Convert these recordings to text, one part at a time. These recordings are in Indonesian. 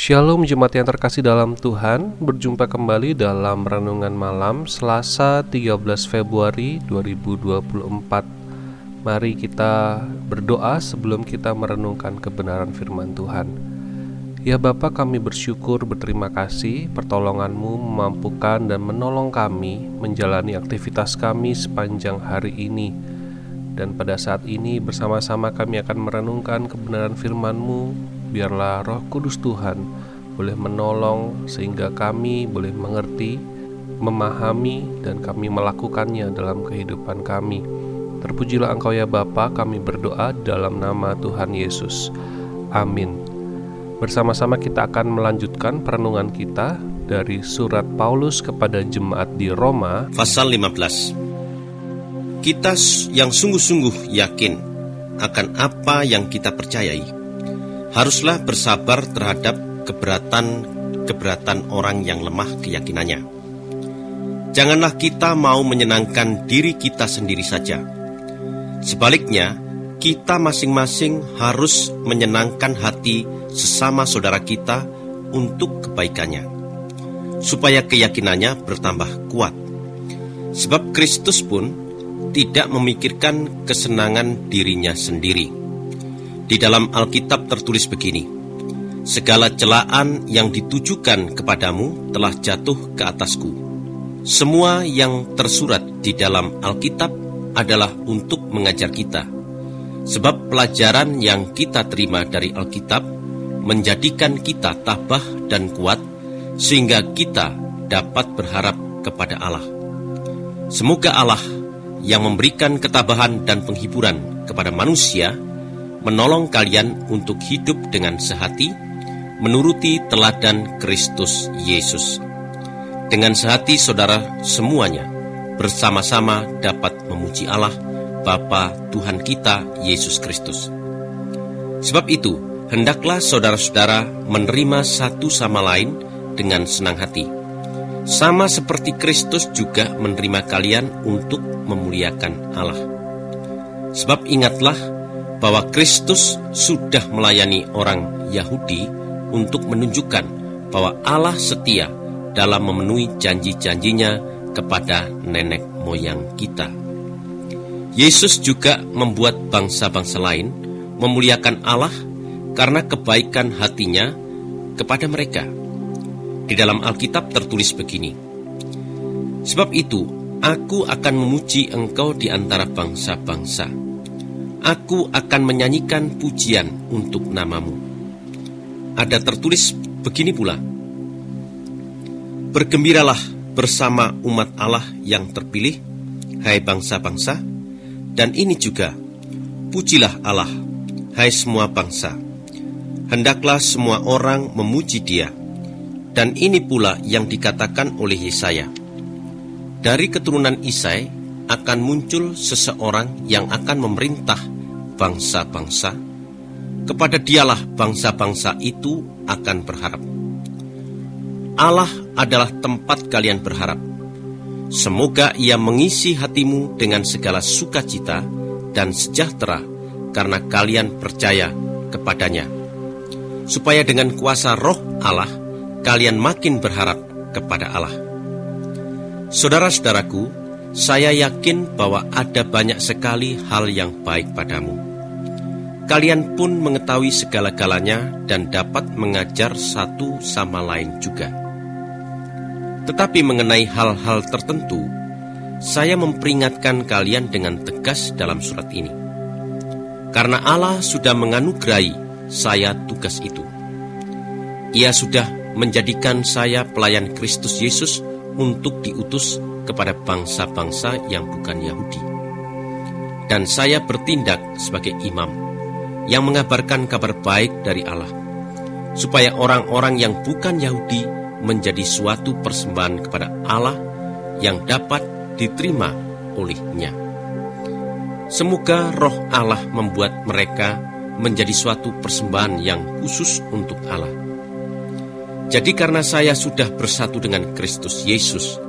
Shalom Jemaat yang terkasih dalam Tuhan. Berjumpa kembali dalam Renungan Malam Selasa 13 Februari 2024 Mari kita berdoa sebelum kita merenungkan kebenaran firman Tuhan. Ya Bapa kami bersyukur berterima kasih Pertolonganmu memampukan dan menolong kami Menjalani aktivitas kami sepanjang hari ini. Dan pada saat ini bersama-sama kami akan merenungkan kebenaran firman-Mu biarlah Roh Kudus Tuhan boleh menolong sehingga kami boleh mengerti, memahami, dan kami melakukannya dalam kehidupan kami. Terpujilah Engkau ya Bapa, kami berdoa dalam nama Tuhan Yesus. Amin. Bersama-sama kita akan melanjutkan perenungan kita dari surat Paulus kepada jemaat di Roma pasal 15. Kita yang sungguh-sungguh yakin akan apa yang kita percayai haruslah bersabar terhadap keberatan-keberatan orang yang lemah keyakinannya. Janganlah kita mau menyenangkan diri kita sendiri saja. Sebaliknya, kita masing-masing harus menyenangkan hati sesama saudara kita untuk kebaikannya, supaya keyakinannya bertambah kuat. Sebab Kristus pun tidak memikirkan kesenangan dirinya sendiri di dalam Alkitab tertulis begini, Segala celaan yang ditujukan kepadamu telah jatuh ke atasku. Semua yang tersurat di dalam Alkitab adalah untuk mengajar kita. Sebab pelajaran yang kita terima dari Alkitab menjadikan kita tabah dan kuat sehingga kita dapat berharap kepada Allah. Semoga Allah yang memberikan ketabahan dan penghiburan kepada manusia menolong kalian untuk hidup dengan sehati, menuruti teladan Kristus Yesus. Dengan sehati saudara semuanya bersama-sama dapat memuji Allah, Bapa Tuhan kita Yesus Kristus. Sebab itu, hendaklah saudara-saudara menerima satu sama lain dengan senang hati. Sama seperti Kristus juga menerima kalian untuk memuliakan Allah. Sebab ingatlah bahwa Kristus sudah melayani orang Yahudi untuk menunjukkan bahwa Allah setia dalam memenuhi janji-janjinya kepada nenek moyang kita. Yesus juga membuat bangsa-bangsa lain memuliakan Allah karena kebaikan hatinya kepada mereka. Di dalam Alkitab tertulis begini, Sebab itu, aku akan memuji engkau di antara bangsa-bangsa Aku akan menyanyikan pujian untuk namamu. Ada tertulis begini pula. Bergembiralah bersama umat Allah yang terpilih, hai bangsa-bangsa, dan ini juga, pujilah Allah, hai semua bangsa. Hendaklah semua orang memuji dia, dan ini pula yang dikatakan oleh Yesaya. Dari keturunan Isai akan muncul seseorang yang akan memerintah bangsa-bangsa. Kepada dialah bangsa-bangsa itu akan berharap. Allah adalah tempat kalian berharap. Semoga ia mengisi hatimu dengan segala sukacita dan sejahtera karena kalian percaya kepadanya. Supaya dengan kuasa roh Allah, kalian makin berharap kepada Allah. Saudara-saudaraku, saya yakin bahwa ada banyak sekali hal yang baik padamu. Kalian pun mengetahui segala-galanya dan dapat mengajar satu sama lain juga. Tetapi mengenai hal-hal tertentu, saya memperingatkan kalian dengan tegas dalam surat ini. Karena Allah sudah menganugerahi saya tugas itu. Ia sudah menjadikan saya pelayan Kristus Yesus untuk diutus kepada bangsa-bangsa yang bukan Yahudi. Dan saya bertindak sebagai imam yang mengabarkan kabar baik dari Allah, supaya orang-orang yang bukan Yahudi menjadi suatu persembahan kepada Allah yang dapat diterima olehnya. Semoga roh Allah membuat mereka menjadi suatu persembahan yang khusus untuk Allah. Jadi karena saya sudah bersatu dengan Kristus Yesus,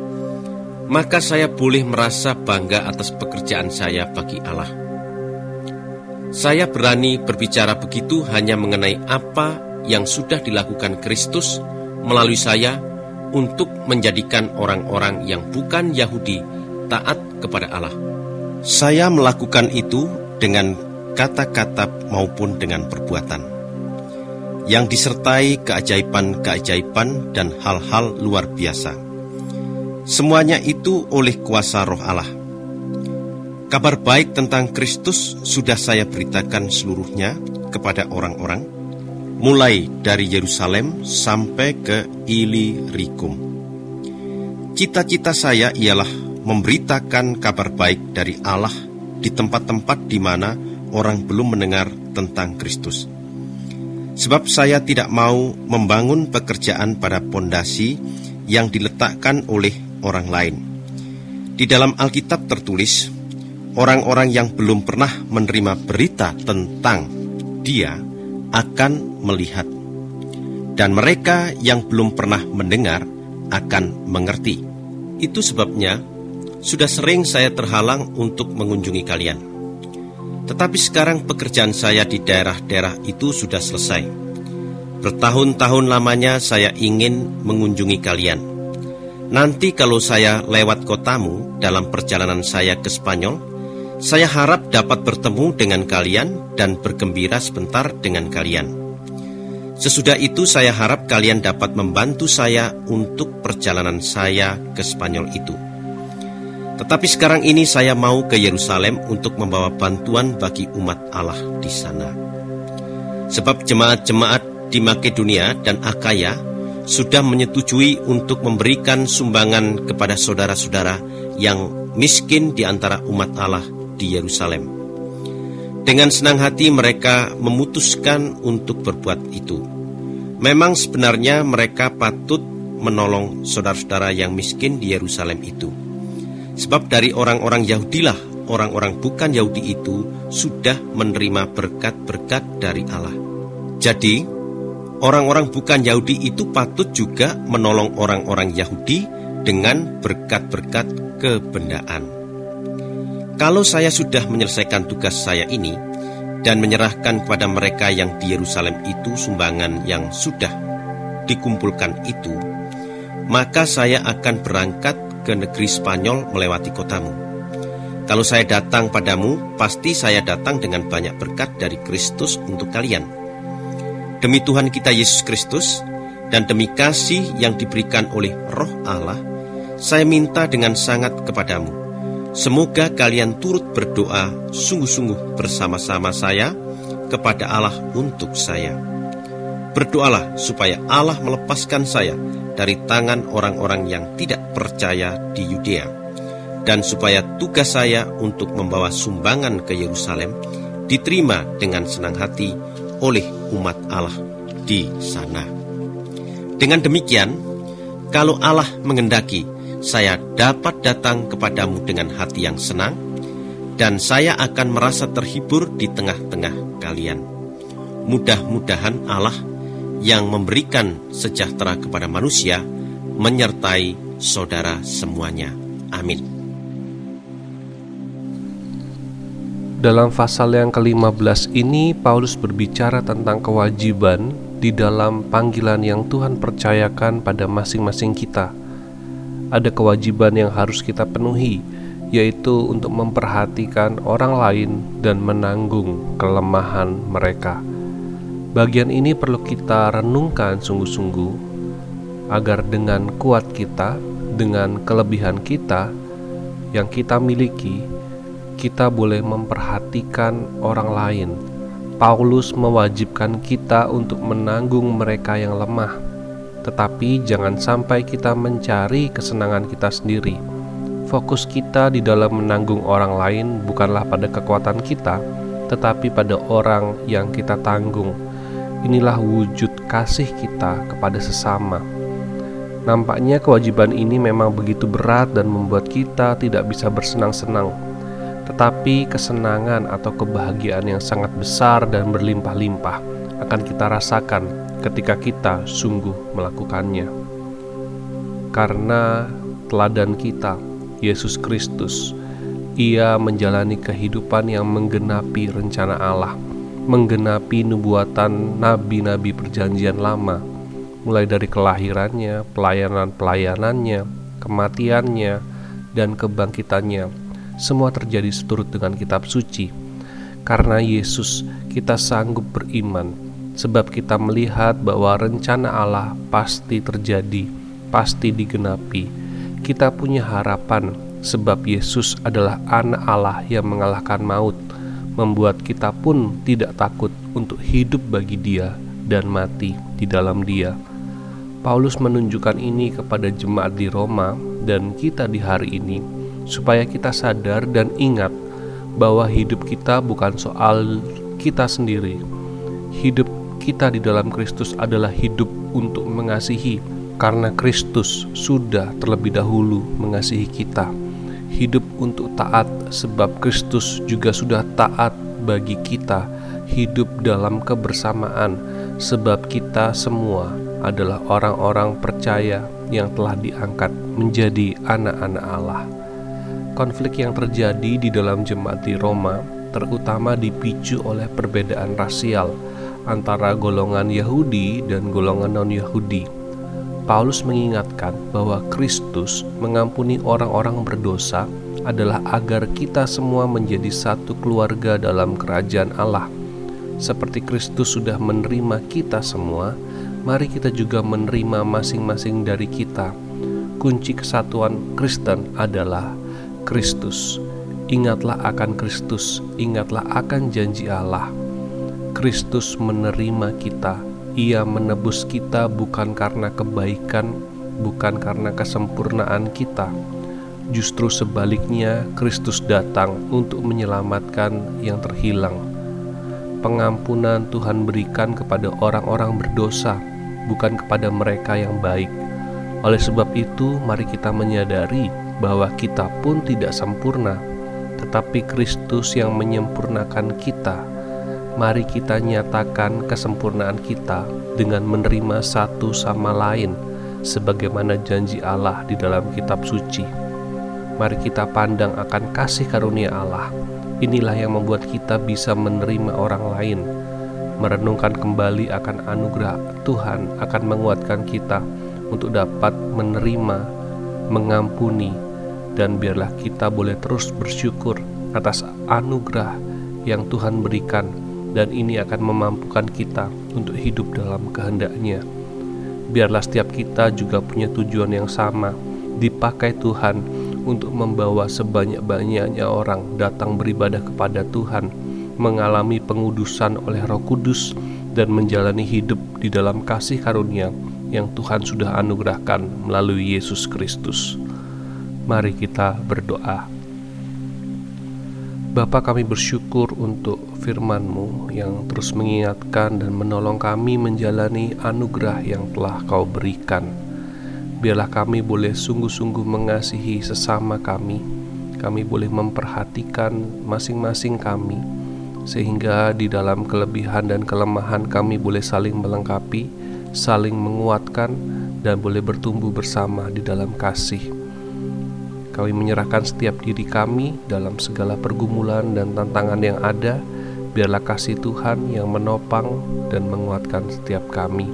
maka saya boleh merasa bangga atas pekerjaan saya bagi Allah. Saya berani berbicara begitu hanya mengenai apa yang sudah dilakukan Kristus melalui saya untuk menjadikan orang-orang yang bukan Yahudi taat kepada Allah. Saya melakukan itu dengan kata-kata maupun dengan perbuatan yang disertai keajaiban-keajaiban dan hal-hal luar biasa. Semuanya itu oleh kuasa Roh Allah. Kabar baik tentang Kristus sudah saya beritakan seluruhnya kepada orang-orang, mulai dari Yerusalem sampai ke Ilirikum. Cita-cita saya ialah memberitakan kabar baik dari Allah di tempat-tempat di mana orang belum mendengar tentang Kristus. Sebab saya tidak mau membangun pekerjaan pada pondasi yang diletakkan oleh orang lain. Di dalam Alkitab tertulis, orang-orang yang belum pernah menerima berita tentang Dia akan melihat, dan mereka yang belum pernah mendengar akan mengerti. Itu sebabnya sudah sering saya terhalang untuk mengunjungi kalian. Tetapi sekarang pekerjaan saya di daerah-daerah itu sudah selesai. Bertahun-tahun lamanya saya ingin mengunjungi kalian. Nanti kalau saya lewat kotamu dalam perjalanan saya ke Spanyol, saya harap dapat bertemu dengan kalian dan bergembira sebentar dengan kalian. Sesudah itu saya harap kalian dapat membantu saya untuk perjalanan saya ke Spanyol itu. Tetapi sekarang ini saya mau ke Yerusalem untuk membawa bantuan bagi umat Allah di sana. Sebab jemaat-jemaat di Makedonia dan Akaya sudah menyetujui untuk memberikan sumbangan kepada saudara-saudara yang miskin di antara umat Allah di Yerusalem. Dengan senang hati mereka memutuskan untuk berbuat itu. Memang sebenarnya mereka patut menolong saudara-saudara yang miskin di Yerusalem itu Sebab dari orang-orang Yahudilah orang-orang bukan Yahudi itu sudah menerima berkat-berkat dari Allah. Jadi, orang-orang bukan Yahudi itu patut juga menolong orang-orang Yahudi dengan berkat-berkat kebendaan. Kalau saya sudah menyelesaikan tugas saya ini dan menyerahkan kepada mereka yang di Yerusalem itu sumbangan yang sudah dikumpulkan itu, maka saya akan berangkat ke negeri Spanyol melewati kotamu. Kalau saya datang padamu, pasti saya datang dengan banyak berkat dari Kristus untuk kalian. Demi Tuhan kita Yesus Kristus dan demi kasih yang diberikan oleh Roh Allah, saya minta dengan sangat kepadamu. Semoga kalian turut berdoa sungguh-sungguh bersama-sama saya kepada Allah untuk saya. Berdoalah supaya Allah melepaskan saya dari tangan orang-orang yang tidak percaya di Yudea, dan supaya tugas saya untuk membawa sumbangan ke Yerusalem diterima dengan senang hati oleh umat Allah di sana. Dengan demikian, kalau Allah mengendaki, saya dapat datang kepadamu dengan hati yang senang, dan saya akan merasa terhibur di tengah-tengah kalian. Mudah-mudahan Allah yang memberikan sejahtera kepada manusia menyertai saudara semuanya. Amin. Dalam pasal yang ke-15 ini Paulus berbicara tentang kewajiban di dalam panggilan yang Tuhan percayakan pada masing-masing kita. Ada kewajiban yang harus kita penuhi, yaitu untuk memperhatikan orang lain dan menanggung kelemahan mereka. Bagian ini perlu kita renungkan sungguh-sungguh agar dengan kuat kita, dengan kelebihan kita yang kita miliki, kita boleh memperhatikan orang lain. Paulus mewajibkan kita untuk menanggung mereka yang lemah, tetapi jangan sampai kita mencari kesenangan kita sendiri. Fokus kita di dalam menanggung orang lain bukanlah pada kekuatan kita, tetapi pada orang yang kita tanggung Inilah wujud kasih kita kepada sesama. Nampaknya kewajiban ini memang begitu berat dan membuat kita tidak bisa bersenang-senang. Tetapi kesenangan atau kebahagiaan yang sangat besar dan berlimpah-limpah akan kita rasakan ketika kita sungguh melakukannya. Karena teladan kita, Yesus Kristus, ia menjalani kehidupan yang menggenapi rencana Allah menggenapi nubuatan nabi-nabi Perjanjian Lama, mulai dari kelahirannya, pelayanan-pelayanannya, kematiannya, dan kebangkitannya. Semua terjadi seturut dengan kitab suci. Karena Yesus, kita sanggup beriman, sebab kita melihat bahwa rencana Allah pasti terjadi, pasti digenapi. Kita punya harapan, sebab Yesus adalah Anak Allah yang mengalahkan maut, membuat kita pun tidak takut untuk hidup bagi Dia dan mati di dalam Dia. Paulus menunjukkan ini kepada jemaat di Roma dan kita di hari ini, supaya kita sadar dan ingat bahwa hidup kita bukan soal kita sendiri. Hidup kita di dalam Kristus adalah hidup untuk mengasihi, karena Kristus sudah terlebih dahulu mengasihi kita. Hidup untuk taat, sebab Kristus juga sudah taat bagi kita. Hidup dalam kebersamaan, sebab kita semua adalah orang-orang percaya yang telah diangkat menjadi anak-anak Allah. Konflik yang terjadi di dalam jemaat di Roma terutama dipicu oleh perbedaan rasial antara golongan Yahudi dan golongan non-Yahudi. Paulus mengingatkan bahwa Kristus mengampuni orang-orang berdosa adalah agar kita semua menjadi satu keluarga dalam kerajaan Allah. Seperti Kristus sudah menerima kita semua, mari kita juga menerima masing-masing dari kita. Kunci kesatuan Kristen adalah Kristus. Ingatlah akan Kristus, ingatlah akan janji Allah. Kristus menerima kita, Ia menebus kita bukan karena kebaikan, bukan karena kesempurnaan kita. Justru sebaliknya, Kristus datang untuk menyelamatkan yang terhilang. Pengampunan Tuhan berikan kepada orang-orang berdosa bukan kepada mereka yang baik. Oleh sebab itu, mari kita menyadari bahwa kita pun tidak sempurna, tetapi Kristus yang menyempurnakan kita. Mari kita nyatakan kesempurnaan kita dengan menerima satu sama lain, sebagaimana janji Allah di dalam Kitab Suci. Mari kita pandang akan kasih karunia Allah. Inilah yang membuat kita bisa menerima orang lain merenungkan kembali akan anugerah Tuhan akan menguatkan kita untuk dapat menerima, mengampuni, dan biarlah kita boleh terus bersyukur atas anugerah yang Tuhan berikan dan ini akan memampukan kita untuk hidup dalam kehendaknya. Biarlah setiap kita juga punya tujuan yang sama, dipakai Tuhan untuk membawa sebanyak-banyaknya orang datang beribadah kepada Tuhan mengalami pengudusan oleh Roh Kudus dan menjalani hidup di dalam kasih karunia yang Tuhan sudah anugerahkan melalui Yesus Kristus. Mari kita berdoa. Bapa kami bersyukur untuk firman-Mu yang terus mengingatkan dan menolong kami menjalani anugerah yang telah Kau berikan. Biarlah kami boleh sungguh-sungguh mengasihi sesama kami. Kami boleh memperhatikan masing-masing kami sehingga di dalam kelebihan dan kelemahan kami boleh saling melengkapi, saling menguatkan, dan boleh bertumbuh bersama di dalam kasih. Kami menyerahkan setiap diri kami dalam segala pergumulan dan tantangan yang ada. Biarlah kasih Tuhan yang menopang dan menguatkan setiap kami.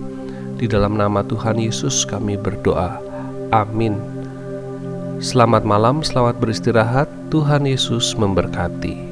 Di dalam nama Tuhan Yesus, kami berdoa. Amin. Selamat malam, selamat beristirahat. Tuhan Yesus memberkati.